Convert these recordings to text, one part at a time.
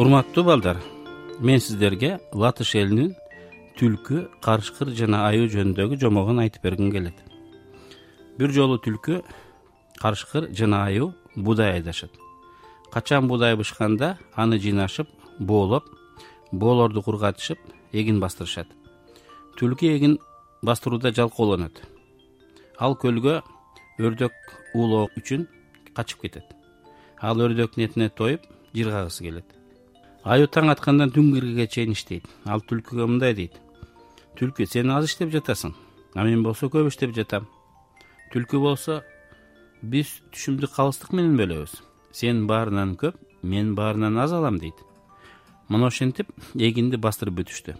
урматтуу балдар мен сиздерге латыш элинин түлкү карышкыр жана аюу жөнүндөгү жомогун айтып бергим келет. Бир жолу түлкү карышкыр жана аюу буудай айдашат. Качан буудай бышканда аны жыйнашып боолоп боолорду кургатышып эгин бастырышат. Түлкү эгин бастырууда жалкоолонот ал көлгө өрдөк уулоо үчүн качып кетет. Ал өрдөктүн этине тоюп жыргагысы келет аюу таң аткандан түн киргенге чейин иштейт. Ал түлкүгө мындай дейт. Түлкү сен аз иштеп жатасың а мен болсо көп иштеп жатам. Түлкү болсо биз түшүмдү калыстык менен бөлөбүз. Сен баарынан көп мен баарынан аз алам дейт. Мына ошентип эгинди бастырып бүтүштү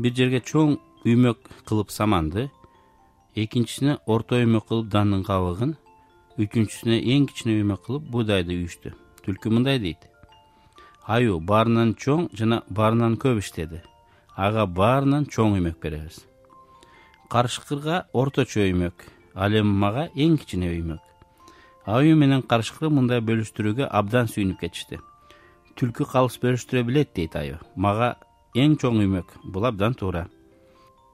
бир жерге чоң үймөк кылып саманды экинчисине орто үймөк кылып дандын кабыгын үчүнчүсүнө эң кичине үймөк кылып буудайды үйүштү. Түлкү мындай дейт аюу баарынан чоң жана баарынан көп иштеди ага баарынан чоң үймөк беребиз. Карышкырга орточо үймөк ал эми мага эң кичине үймөк аюу менен карышкыр мындай бөлүштүрүүгө абдан сүйүнүп кетишти. Түлкү калыс бөлүштүрө билет дейт аюу мага эң чоң үймөк бул абдан туура.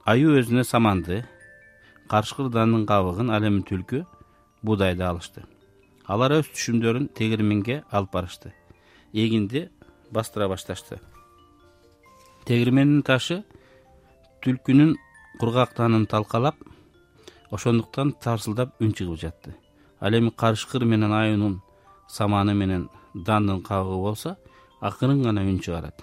Аюу өзүнө саманды карышкыр дандын кабыгын ал эми түлкү буудайды алышты. Алар өз түшүмдөрүн тегирменге алып барышты. Эгинди бастыра башташты. Тегирмендин ташы түлкүнүн кургак танын талкалап ошондуктан тарсылдап үн чыгып жатты. Ал эми карышкыр менен аюунун саманы менен дандын кабыгы болсо акырын гана үн чыгарат.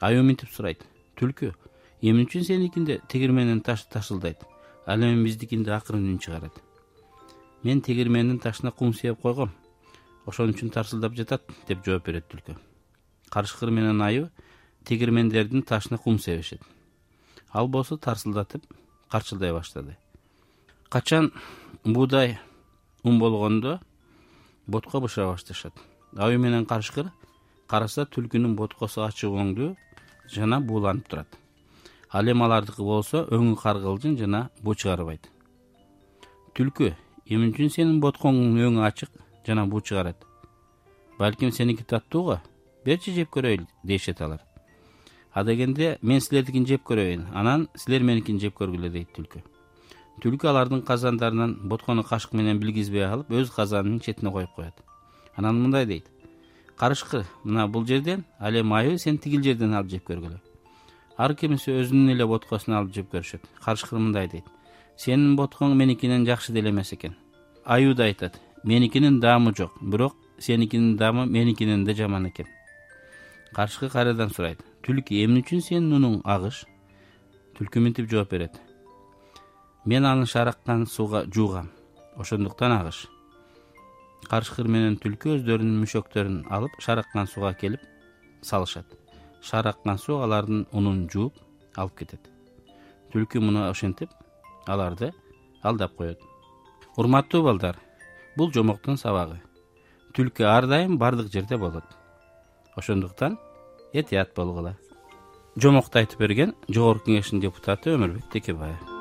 Аюу мынтип сурайт. Түлкү эмне үчүн сеникинде тегирмендин ташы тарсылдайт. Ал эми биздикинде акырын үн чыгарат. Мен тегирмендин ташына кум сепип койгом. Ошон үчүн тарсылдап жатат деп жооп берет түлкү карышкыр менен аюу тегирмендердин ташына кум себишет ал болсо тарсылдатып карчылдай баштады. Качан буудай ун болгондо ботко бышыра башташат? Аюу менен карышкыр караса түлкүнүн боткосу ачык өңдүү жана бууланып турат. Ал эми алардыкы болсо өңү каргылжың жана буу чыгарбайт. Түлкү эмне үчүн сенин боткоңдун өңү ачык жана буу чыгарат? Балким сеники таттуу го берчи жеп көрөйлү дейишет алар. Адегенде мен силердикин жеп көрөйүн анан силер меникин жеп көргүлө дейт түлкү. Түлкү алардын казандарынан боткону кашык менен билгизбей алып өз казанынын четине коюп коет. Анан мындай дейт. Карышкыр мына бул жерден ал эми аюу сен тигил жерден алып жеп көргүлө ар кимиси өзүнүн эле боткосун алып жеп көрүшөт. Карышкыр мындай дейт. Сенин боткоң меникинен жакшы деле эмес экен. Аюу да айтат. Меникинин даамы жок бирок сеникинин даамы меникинен да жаман экен карышкыр кайрадан сурайт. Түлкү эмне үчүн сенин унуң агыш? Түлкү мынтип жооп берет. Мен аны шараккан сууга жуугам. Ошондуктан агыш. Карышкыр менен түлкү өздөрүнүн мүшөктөрүн алып шараккан сууга келип салышат. Шаар аккан суу алардын унун жууп алып кетет. Түлкү муну ошентип аларды алдап коет. Урматтуу балдар бул жомоктун сабагы. Түлкү ар дайым баардык жерде болот ошондуктан этият болгула. Жомокту айтып берген жогорку кеңештин депутаты өмүрбек текебаев